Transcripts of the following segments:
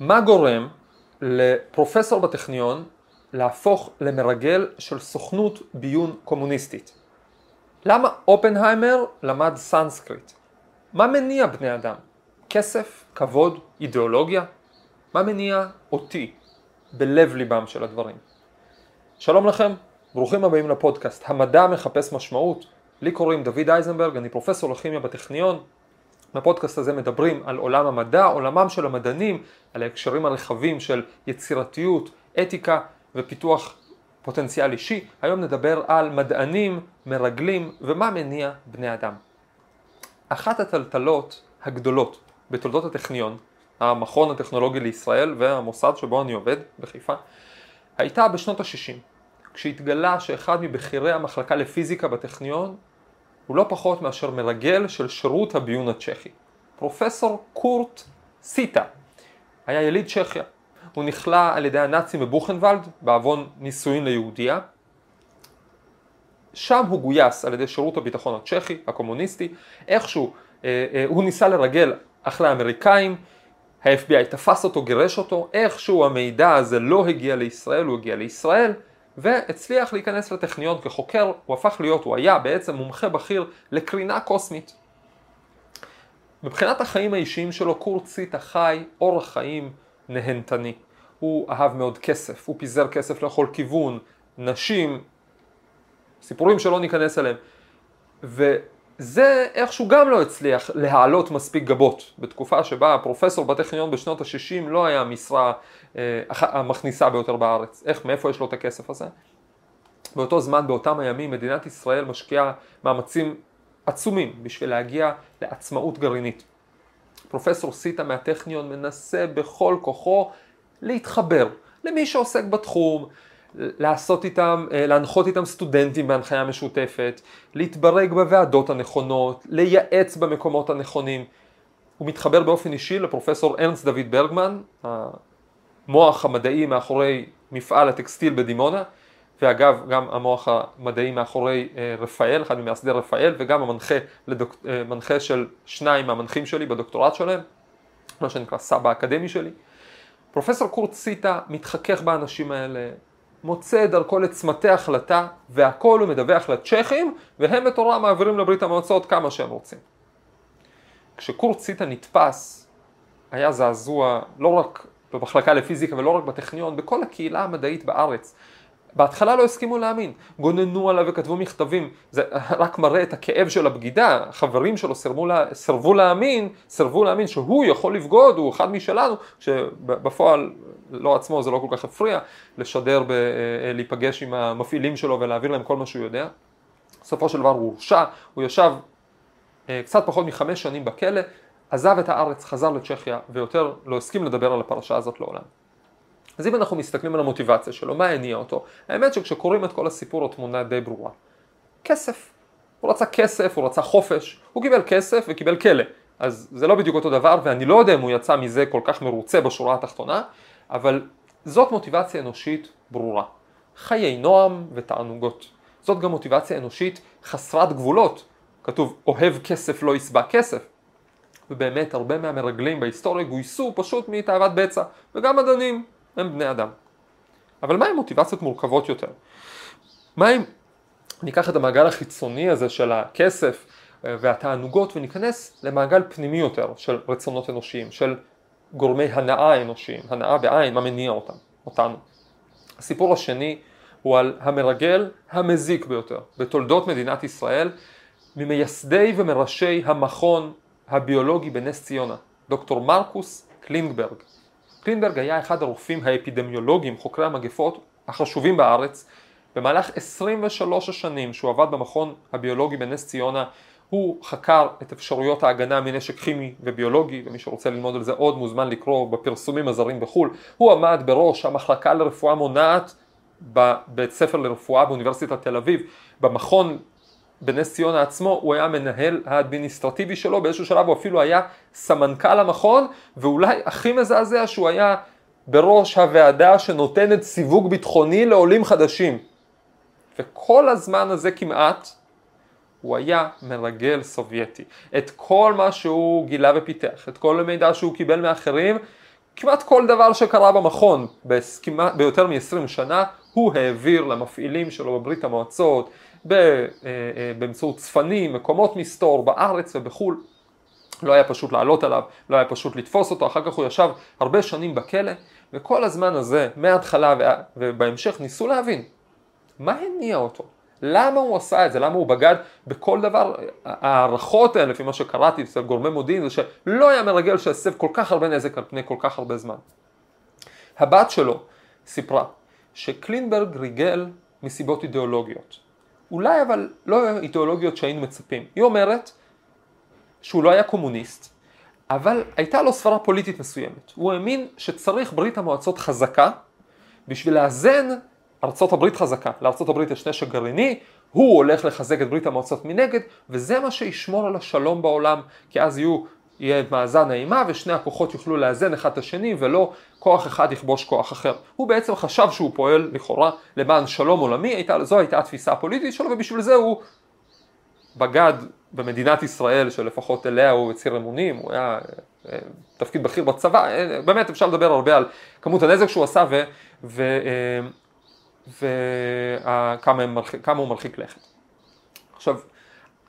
מה גורם לפרופסור בטכניון להפוך למרגל של סוכנות ביון קומוניסטית? למה אופנהיימר למד סנסקריט? מה מניע בני אדם? כסף? כבוד? אידיאולוגיה? מה מניע אותי בלב ליבם של הדברים? שלום לכם, ברוכים הבאים לפודקאסט המדע מחפש משמעות. לי קוראים דוד אייזנברג, אני פרופסור לכימיה בטכניון. בפודקאסט הזה מדברים על עולם המדע, עולמם של המדענים, על ההקשרים הרחבים של יצירתיות, אתיקה ופיתוח פוטנציאל אישי. היום נדבר על מדענים, מרגלים ומה מניע בני אדם. אחת הטלטלות הגדולות בתולדות הטכניון, המכון הטכנולוגי לישראל והמוסד שבו אני עובד בחיפה, הייתה בשנות ה-60, כשהתגלה שאחד מבכירי המחלקה לפיזיקה בטכניון הוא לא פחות מאשר מרגל של שירות הביון הצ'כי. פרופסור קורט סיטה היה יליד צ'כיה. הוא נכלא על ידי הנאצים בבוכנוולד בעוון נישואין ליהודיה. שם הוא גויס על ידי שירות הביטחון הצ'כי, הקומוניסטי. איכשהו אה, אה, הוא ניסה לרגל אחרי האמריקאים, ה-FBI תפס אותו, גירש אותו, איכשהו המידע הזה לא הגיע לישראל, הוא הגיע לישראל. והצליח להיכנס לטכניון כחוקר, הוא הפך להיות, הוא היה בעצם מומחה בכיר לקרינה קוסמית. מבחינת החיים האישיים שלו, קורט סיטה חי אורח חיים נהנתני. הוא אהב מאוד כסף, הוא פיזר כסף לכל כיוון, נשים, סיפורים שלא ניכנס אליהם. וזה איכשהו גם לא הצליח להעלות מספיק גבות. בתקופה שבה הפרופסור בטכניון בשנות ה-60 לא היה משרה המכניסה ביותר בארץ. איך, מאיפה יש לו את הכסף הזה? באותו זמן, באותם הימים, מדינת ישראל משקיעה מאמצים עצומים בשביל להגיע לעצמאות גרעינית. פרופסור סיטה מהטכניון מנסה בכל כוחו להתחבר למי שעוסק בתחום, לעשות איתם, אה, להנחות איתם סטודנטים בהנחיה משותפת, להתברג בוועדות הנכונות, לייעץ במקומות הנכונים. הוא מתחבר באופן אישי לפרופסור ארנסט דוד ברגמן, המוח המדעי מאחורי מפעל הטקסטיל בדימונה, ואגב גם המוח המדעי מאחורי אה, רפאל, אחד ממייסדי רפאל, וגם המנחה לדוק, אה, מנחה של שניים מהמנחים שלי בדוקטורט שלהם, מה שנקרא סבא האקדמי שלי. פרופסור קורט סיטה מתחכך באנשים האלה, מוצא את דרכו לצמתי החלטה, והכל הוא מדווח לצ'כים, והם בתורה מעבירים לברית המועצות כמה שהם רוצים. כשקורט סיטה נתפס, היה זעזוע לא רק במחלקה לפיזיקה ולא רק בטכניון, בכל הקהילה המדעית בארץ. בהתחלה לא הסכימו להאמין, גוננו עליו וכתבו מכתבים, זה רק מראה את הכאב של הבגידה, חברים שלו סרבו, לה, סרבו להאמין, סרבו להאמין שהוא יכול לבגוד, הוא אחד משלנו, שבפועל לא עצמו זה לא כל כך הפריע, לשדר, ב, אה, להיפגש עם המפעילים שלו ולהעביר להם כל מה שהוא יודע. בסופו של דבר הוא הורשע, הוא ישב אה, קצת פחות מחמש שנים בכלא, עזב את הארץ, חזר לצ'כיה, ויותר לא הסכים לדבר על הפרשה הזאת לעולם. אז אם אנחנו מסתכלים על המוטיבציה שלו, מה הניע אותו? האמת שכשקוראים את כל הסיפור התמונה די ברורה. כסף. הוא רצה כסף, הוא רצה חופש, הוא קיבל כסף וקיבל כלא. אז זה לא בדיוק אותו דבר, ואני לא יודע אם הוא יצא מזה כל כך מרוצה בשורה התחתונה, אבל זאת מוטיבציה אנושית ברורה. חיי נועם ותענוגות. זאת גם מוטיבציה אנושית חסרת גבולות. כתוב, אוהב כסף לא יסבע כסף. ובאמת הרבה מהמרגלים בהיסטוריה גויסו פשוט מתאוות בצע, וגם מדענים הם בני אדם. אבל מה עם מוטיבציות מורכבות יותר? מה אם ניקח את המעגל החיצוני הזה של הכסף אה, והתענוגות וניכנס למעגל פנימי יותר של רצונות אנושיים, של גורמי הנאה אנושיים, הנאה בעין, מה מניע אותם, אותנו. הסיפור השני הוא על המרגל המזיק ביותר בתולדות מדינת ישראל, ממייסדי ומראשי המכון הביולוגי בנס ציונה, דוקטור מרקוס קלינגברג. קלינגברג היה אחד הרופאים האפידמיולוגיים, חוקרי המגפות החשובים בארץ. במהלך 23 השנים שהוא עבד במכון הביולוגי בנס ציונה, הוא חקר את אפשרויות ההגנה מנשק כימי וביולוגי, ומי שרוצה ללמוד על זה עוד מוזמן לקרוא בפרסומים הזרים בחו"ל. הוא עמד בראש המחלקה לרפואה מונעת בבית ספר לרפואה באוניברסיטת תל אביב, במכון בנס ציונה עצמו הוא היה מנהל האדמיניסטרטיבי שלו, באיזשהו שלב הוא אפילו היה סמנכ"ל המכון, ואולי הכי מזעזע שהוא היה בראש הוועדה שנותנת סיווג ביטחוני לעולים חדשים. וכל הזמן הזה כמעט הוא היה מרגל סובייטי. את כל מה שהוא גילה ופיתח, את כל המידע שהוא קיבל מאחרים, כמעט כל דבר שקרה במכון ביותר מ-20 שנה הוא העביר למפעילים שלו בברית המועצות אה, אה, באמצעות צפנים, מקומות מסתור בארץ ובחו"ל. לא היה פשוט לעלות עליו, לא היה פשוט לתפוס אותו, אחר כך הוא ישב הרבה שנים בכלא וכל הזמן הזה מההתחלה ובהמשך ניסו להבין מה הניע אותו, למה הוא עשה את זה, למה הוא בגד בכל דבר, ההערכות האלה לפי מה שקראתי אצל גורמי מודיעין זה שלא היה מרגל שהסב כל כך הרבה נזק על פני כל כך הרבה זמן. הבת שלו סיפרה שקלינברג ריגל מסיבות אידיאולוגיות. אולי אבל לא אידיאולוגיות שהיינו מצפים. היא אומרת שהוא לא היה קומוניסט, אבל הייתה לו סברה פוליטית מסוימת. הוא האמין שצריך ברית המועצות חזקה בשביל לאזן ארצות הברית חזקה. לארצות הברית יש נשק גרעיני, הוא הולך לחזק את ברית המועצות מנגד, וזה מה שישמור על השלום בעולם, כי אז יהיו, יהיה מאזן האימה ושני הכוחות יוכלו לאזן אחד את השני ולא כוח אחד יכבוש כוח אחר. הוא בעצם חשב שהוא פועל לכאורה למען שלום עולמי, הייתה, זו הייתה התפיסה הפוליטית שלו ובשביל זה הוא בגד במדינת ישראל שלפחות אליה הוא הצהיר אמונים, הוא היה אה, תפקיד בכיר בצבא, אה, באמת אפשר לדבר הרבה על כמות הנזק שהוא עשה ו, ו, אה, וכמה הוא מרחיק לכת. עכשיו,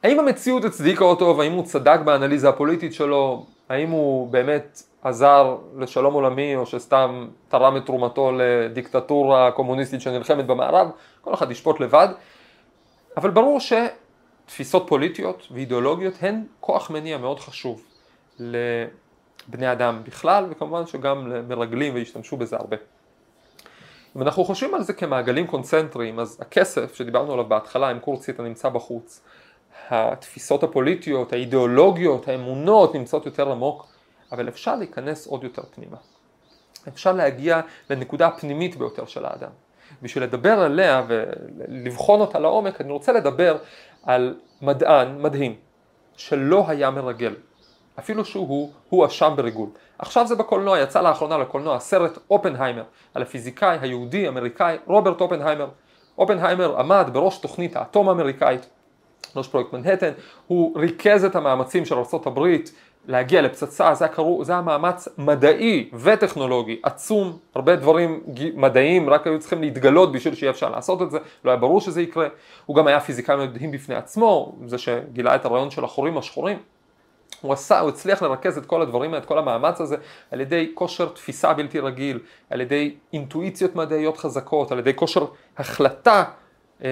האם המציאות הצדיקה אותו והאם הוא צדק באנליזה הפוליטית שלו, האם הוא באמת עזר לשלום עולמי או שסתם תרם את תרומתו לדיקטטורה קומוניסטית שנלחמת במערב, כל אחד ישפוט לבד, אבל ברור שתפיסות פוליטיות ואידיאולוגיות הן כוח מניע מאוד חשוב לבני אדם בכלל וכמובן שגם למרגלים והשתמשו בזה הרבה. אם אנחנו חושבים על זה כמעגלים קונצנטריים, אז הכסף שדיברנו עליו בהתחלה, עם קורצית הנמצא בחוץ, התפיסות הפוליטיות, האידיאולוגיות, האמונות נמצאות יותר עמוק, אבל אפשר להיכנס עוד יותר פנימה. אפשר להגיע לנקודה הפנימית ביותר של האדם. בשביל לדבר עליה ולבחון אותה לעומק, אני רוצה לדבר על מדען מדהים, שלא היה מרגל, אפילו שהוא הואשם בריגול. עכשיו זה בקולנוע, יצא לאחרונה לקולנוע הסרט אופנהיימר, על הפיזיקאי היהודי אמריקאי רוברט אופנהיימר. אופנהיימר עמד בראש תוכנית האטום האמריקאית, ראש פרויקט מנהטן, הוא ריכז את המאמצים של ארה"ב להגיע לפצצה, זה היה, קראו, זה היה מאמץ מדעי וטכנולוגי עצום, הרבה דברים מדעיים רק היו צריכים להתגלות בשביל שיהיה אפשר לעשות את זה, לא היה ברור שזה יקרה, הוא גם היה פיזיקאי מדהים בפני עצמו, זה שגילה את הרעיון של החורים השחורים. הוא עשה, הוא הצליח לרכז את כל הדברים, את כל המאמץ הזה, על ידי כושר תפיסה בלתי רגיל, על ידי אינטואיציות מדעיות חזקות, על ידי כושר החלטה אה,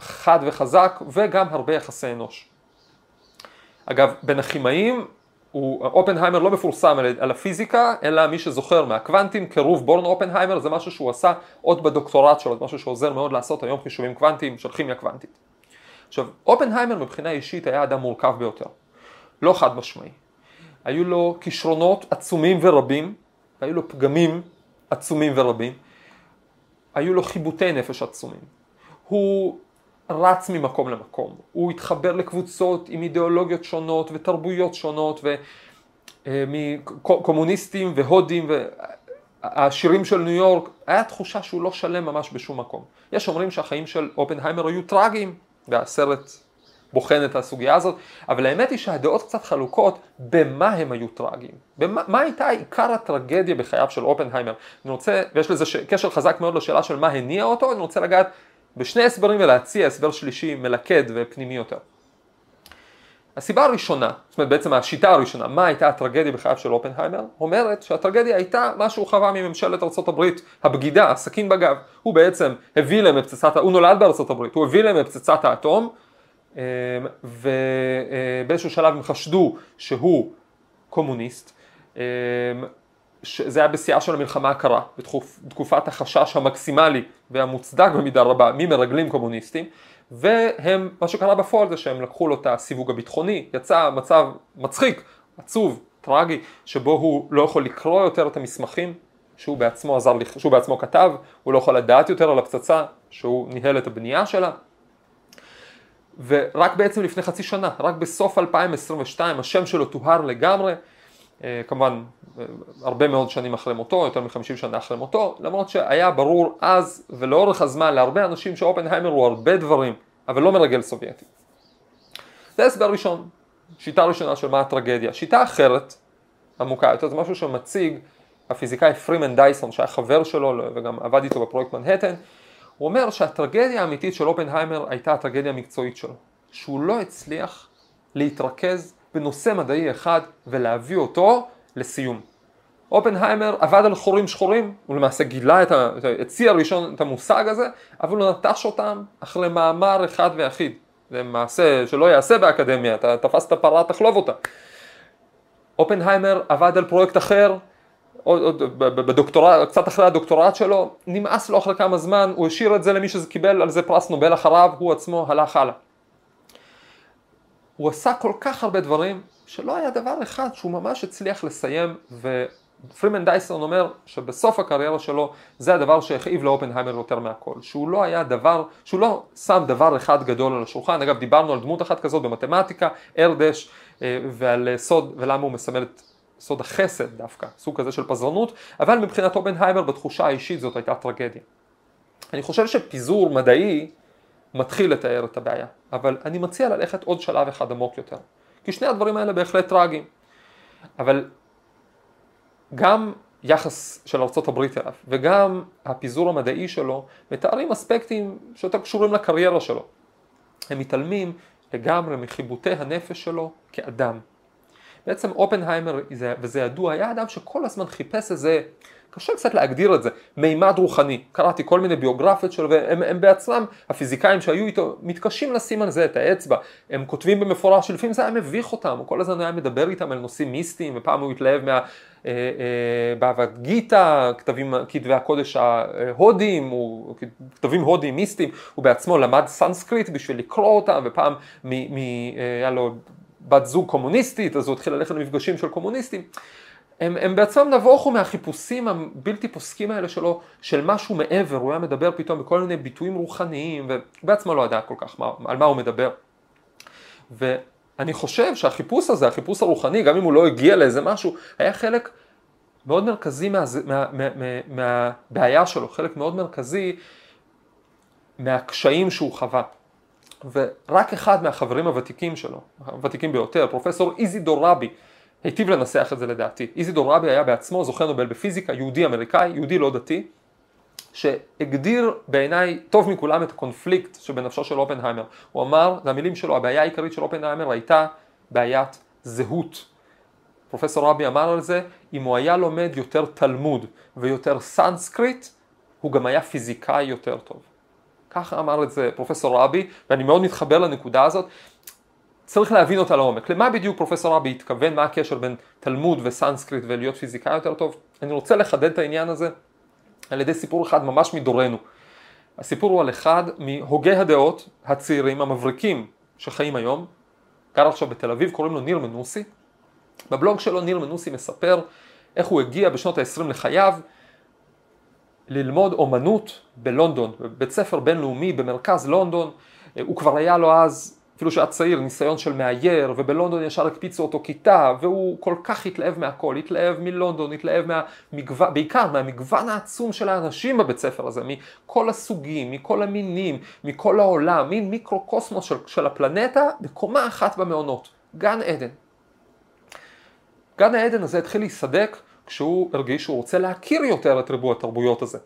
חד וחזק, וגם הרבה יחסי אנוש. אגב, בין הכימאים, אופנהיימר לא מפורסם על, על הפיזיקה, אלא מי שזוכר מהקוונטים, קירוב בורן אופנהיימר, זה משהו שהוא עשה עוד בדוקטורט שלו, זה משהו שעוזר מאוד לעשות היום חישובים קוונטיים של כימיה קוונטית. עכשיו, אופנהיימר מבחינה אישית היה אדם מורכב ביותר. לא חד משמעי. היו לו כישרונות עצומים ורבים, והיו לו פגמים עצומים ורבים, היו לו חיבוטי נפש עצומים. הוא רץ ממקום למקום, הוא התחבר לקבוצות עם אידיאולוגיות שונות ותרבויות שונות ומקומוניסטים אה, והודים והשירים של ניו יורק, היה תחושה שהוא לא שלם ממש בשום מקום. יש אומרים שהחיים של אופנהיימר היו טראגיים, והסרט בוחן את הסוגיה הזאת, אבל האמת היא שהדעות קצת חלוקות במה הם היו טרגיים, במה, מה הייתה עיקר הטרגדיה בחייו של אופנהיימר. אני רוצה, ויש לזה ש, קשר חזק מאוד לשאלה של מה הניע אותו, אני רוצה לגעת בשני הסברים ולהציע הסבר שלישי מלכד ופנימי יותר. הסיבה הראשונה, זאת אומרת בעצם השיטה הראשונה, מה הייתה הטרגדיה בחייו של אופנהיימר, אומרת שהטרגדיה הייתה מה שהוא חווה מממשלת ארה"ב, הבגידה, הסכין בגב. הוא בעצם הביא להם את פצצת, הוא נולד בארה"ב, הוא הביא להם את פצצת האטום, אמ, ובאיזשהו שלב הם חשדו שהוא קומוניסט. זה היה בשיאה של המלחמה הקרה, בתקופת החשש המקסימלי והמוצדק במידה רבה ממרגלים קומוניסטים, והם, מה שקרה בפועל זה שהם לקחו לו את הסיווג הביטחוני, יצא מצב מצחיק, עצוב, טרגי, שבו הוא לא יכול לקרוא יותר את המסמכים שהוא בעצמו עזר, שהוא בעצמו כתב, הוא לא יכול לדעת יותר על הפצצה שהוא ניהל את הבנייה שלה, ורק בעצם לפני חצי שנה, רק בסוף 2022 השם שלו טוהר לגמרי, כמובן אה, הרבה מאוד שנים אחרי מותו, יותר מחמישים שנה אחרי מותו, למרות שהיה ברור אז ולאורך הזמן להרבה אנשים שאופנהיימר הוא הרבה דברים, אבל לא מרגל סובייטי. זה הסבר ראשון, שיטה ראשונה של מה הטרגדיה. שיטה אחרת, עמוקה יותר, זה משהו שמציג הפיזיקאי פרימן דייסון שהיה חבר שלו וגם עבד איתו בפרויקט מנהטן, הוא אומר שהטרגדיה האמיתית של אופנהיימר הייתה הטרגדיה המקצועית שלו, שהוא לא הצליח להתרכז בנושא מדעי אחד ולהביא אותו לסיום. אופנהיימר עבד על חורים שחורים, הוא למעשה גילה את ה... הציע ראשון את המושג הזה, אבל הוא נטש אותם אחרי מאמר אחד ויחיד. זה מעשה שלא יעשה באקדמיה, אתה תפסת פרה תחלוב אותה. אופנהיימר עבד על פרויקט אחר, עוד, עוד בדוקטורט, קצת אחרי הדוקטורט שלו, נמאס לו אחרי כמה זמן, הוא השאיר את זה למי שקיבל על זה פרס נובל אחריו, הוא עצמו הלך הלאה. הוא עשה כל כך הרבה דברים, שלא היה דבר אחד שהוא ממש הצליח לסיים, ופרימן דייסון אומר שבסוף הקריירה שלו זה הדבר שהכאיב לאופנהיימר יותר מהכל, שהוא לא היה דבר, שהוא לא שם דבר אחד גדול על השולחן, אגב דיברנו על דמות אחת כזאת במתמטיקה, ארדש, אה, ועל סוד ולמה הוא מסמל את סוד החסד דווקא, סוג כזה של פזרנות, אבל מבחינת אופנהיימר בתחושה האישית זאת הייתה טרגדיה. אני חושב שפיזור מדעי מתחיל לתאר את הבעיה, אבל אני מציע ללכת עוד שלב אחד עמוק יותר, כי שני הדברים האלה בהחלט טרגיים, אבל גם יחס של ארה"ב אליו וגם הפיזור המדעי שלו מתארים אספקטים שיותר קשורים לקריירה שלו. הם מתעלמים לגמרי מחיבוטי הנפש שלו כאדם. בעצם אופנהיימר, וזה ידוע, היה אדם שכל הזמן חיפש איזה, קשה קצת להגדיר את זה, מימד רוחני. קראתי כל מיני ביוגרפיות שלו, והם בעצמם, הפיזיקאים שהיו איתו, מתקשים לשים על זה את האצבע. הם כותבים במפורש שלפעמים זה היה מביך אותם, הוא כל הזמן היה מדבר איתם על נושאים מיסטיים, ופעם הוא התלהב מה... אה, אה, באבד גיתא, כתבים, כתבי הקודש ההודיים, כתבים הודיים מיסטיים, הוא בעצמו למד סנסקריט בשביל לקרוא אותם, ופעם מ, מ, אה, היה לו בת זוג קומוניסטית, אז הוא התחיל ללכת למפגשים של קומוניסטים. הם, הם בעצמם נבוכו מהחיפושים הבלתי פוסקים האלה שלו, של משהו מעבר, הוא היה מדבר פתאום בכל מיני ביטויים רוחניים, ובעצמו לא ידע כל כך מה, על מה הוא מדבר. ואני חושב שהחיפוש הזה, החיפוש הרוחני, גם אם הוא לא הגיע לאיזה משהו, היה חלק מאוד מרכזי מה, מה, מה, מה, מהבעיה שלו, חלק מאוד מרכזי מהקשיים שהוא חווה. ורק אחד מהחברים הוותיקים שלו, הוותיקים ביותר, פרופסור איזידור רבי, היטיב לנסח את זה לדעתי. איזידור רבי היה בעצמו זוכה נובל בפיזיקה, יהודי אמריקאי, יהודי לא דתי, שהגדיר בעיניי טוב מכולם את הקונפליקט שבנפשו של אופנהיימר. הוא אמר, זה המילים שלו, הבעיה העיקרית של אופנהיימר הייתה בעיית זהות. פרופסור ראבי אמר על זה, אם הוא היה לומד יותר תלמוד ופחות סנסקריט, הוא גם היה פיזיקאי יותר טוב. ככה אמר את זה פרופסור ראבי, ואני מאוד מתחבר לנקודה הזאת. צריך להבין אותה לעומק. למה בדיוק פרופסור ראבי התכוון, מה הקשר בין תלמוד וסנסקריט ולהיות פיזיקאי יותר טוב? אני רוצה לחדד את העניין הזה על ידי סיפור אחד ממש מדורנו. הסיפור הוא על אחד מהוגי הדעות הצעירים המבריקים שחיים היום, גר עכשיו בתל אביב, קוראים לו ניר מנוסי. בבלוג שלו ניר מנוסי מספר איך הוא הגיע בשנות ה-20 לחייו ללמוד אומנות בלונדון, בבית ספר בינלאומי במרכז לונדון, הוא כבר היה לו אז, אפילו שהיה צעיר, ניסיון של מאייר, ובלונדון ישר הקפיצו אותו כיתה, והוא כל כך התלהב מהכל, התלהב מלונדון, התלהב מהמגוון, בעיקר מהמגוון העצום של האנשים בבית ספר הזה, מכל הסוגים, מכל המינים, מכל העולם, מין מיקרוקוסמוס של, של הפלנטה, בקומה אחת במעונות, גן עדן. גן העדן הזה התחיל להיסדק כשהוא הרגיש שהוא רוצה להכיר יותר את ריבוי התרבויות הזה.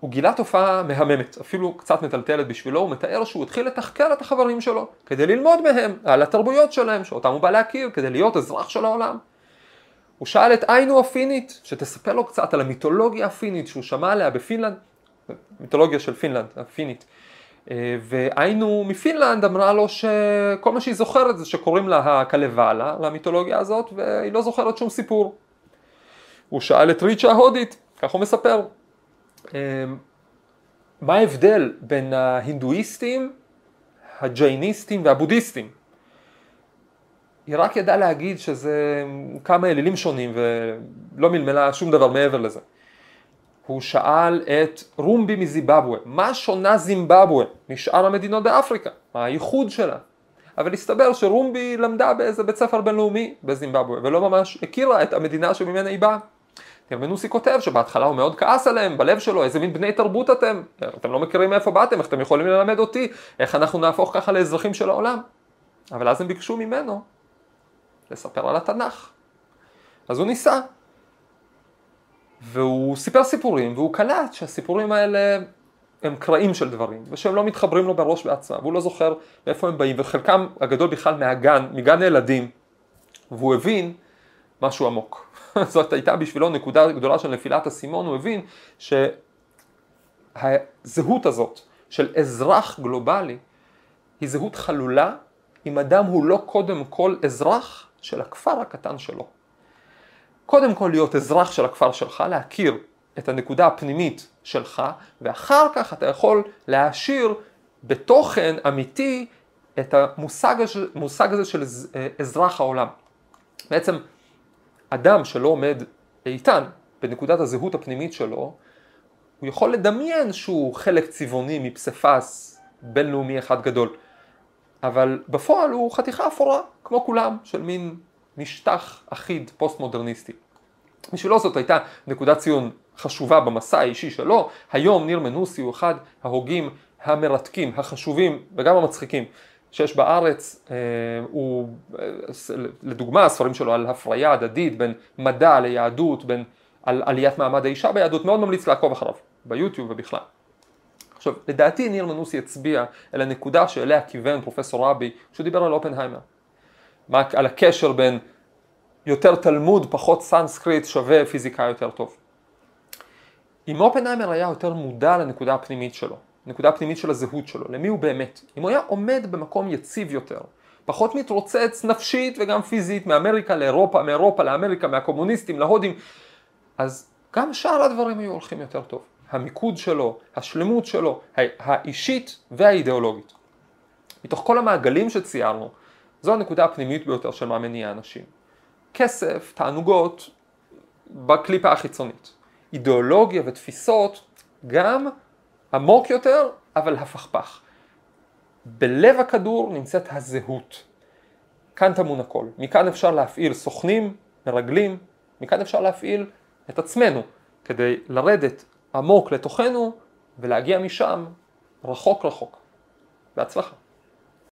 הוא גילה תופעה מהממת, אפילו קצת מטלטלת בשבילו, הוא מתאר שהוא התחיל לתחקר את החברים שלו, כדי ללמוד מהם על התרבויות שלהם, שאותם הוא בא להכיר, כדי להיות אזרח של העולם. הוא שאל את איינו הפינית, שתספר לו קצת על המיתולוגיה הפינית שהוא שמע עליה בפינלנד, מיתולוגיה של פינלנד, הפינית. אה, והיינו מפינלנד אמרה לו שכל מה שהיא זוכרת זה שקוראים לה הקלוואלה, למיתולוגיה הזאת, והיא לא זוכרת שום סיפור. הוא שאל את ריצ'ה ההודית, כך הוא מספר. אמ, מה ההבדל בין ההינדואיסטים, הג'ייניסטים והבודהיסטים? היא רק ידעה להגיד שזה כמה אלילים שונים ולא מלמלה שום דבר מעבר לזה. הוא שאל את רומבי מזימבבואה, מה שונה זימבבואה משאר המדינות באפריקה? מה הייחוד שלה? אבל הסתבר שרומבי למדה באיזה בית ספר בינלאומי בזימבבואה ולא ממש הכירה את המדינה שממנה היא באה. תרמנוסי כותב שבהתחלה הוא מאוד כעס עליהם, בלב שלו, איזה מין בני תרבות אתם, אתם לא מכירים מאיפה באתם, איך אתם יכולים ללמד אותי, איך אנחנו נהפוך ככה לאזרחים של העולם. אבל אז הם ביקשו ממנו לספר על התנ"ך. אז הוא ניסה. והוא סיפר סיפורים, והוא קלט שהסיפורים האלה הם קרעים של דברים, ושהם לא מתחברים לו בראש בעצמם, והוא לא זוכר מאיפה הם באים, וחלקם הגדול בכלל מהגן, מגן הילדים, והוא הבין משהו עמוק. זאת הייתה בשבילו נקודה גדולה של נפילת אסימון, הוא הבין שהזהות הזאת של אזרח גלובלי היא זהות חלולה אם אדם הוא לא קודם כל אזרח של הכפר הקטן שלו. קודם כל להיות אזרח של הכפר שלך, להכיר את הנקודה הפנימית שלך, ואחר כך אתה יכול להעשיר בתוכן אמיתי את המושג המושג הזה של אזרח העולם. בעצם אדם שלא עומד איתן בנקודת הזהות הפנימית שלו, הוא יכול לדמיין שהוא חלק צבעוני מפסיפס בינלאומי אחד גדול, אבל בפועל הוא חתיכה אפורה, כמו כולם, של מין משטח אחיד פוסט מודרניסטי. בשבילו זאת הייתה נקודת ציון חשובה במסע האישי שלו, היום ניר מנוסי הוא אחד ההוגים המרתקים, החשובים וגם המצחיקים שיש בארץ, אה, הוא, אה, לדוגמה הספרים שלו על הפריה הדדית בין מדע ליהדות, בין על עליית מעמד האישה ביהדות, מאוד ממליץ לעקוב אחריו, ביוטיוב ובכלל. עכשיו, לדעתי ניר מנוסי הצביע אל הנקודה שאליה כיוון פרופסור ראבי, כשהוא דיבר על אופנהיימר. על הקשר בין יותר תלמוד, פחות סנסקריט, שווה פיזיקה יותר טוב. אם אופנהיימר היה יותר מודע לנקודה הפנימית שלו, נקודה הפנימית של הזהות שלו, למי הוא באמת, אם הוא היה עומד במקום יציב יותר, פחות מתרוצץ נפשית וגם פיזית מאמריקה לאירופה, מאירופה לאמריקה, מהקומוניסטים להודים, אז גם שאר הדברים היו הולכים יותר טוב. המיקוד שלו, השלמות שלו, האישית והאידיאולוגית. מתוך כל המעגלים שציירנו, זו הנקודה הפנימית ביותר של מה מניע אנשים. כסף, תענוגות, בקליפה החיצונית. אידיאולוגיה ותפיסות, גם עמוק יותר, אבל הפכפך. בלב הכדור נמצאת הזהות. כאן טמון הכל. מכאן אפשר להפעיל סוכנים, מרגלים, מכאן אפשר להפעיל את עצמנו, כדי לרדת עמוק לתוכנו ולהגיע משם רחוק רחוק. בהצלחה.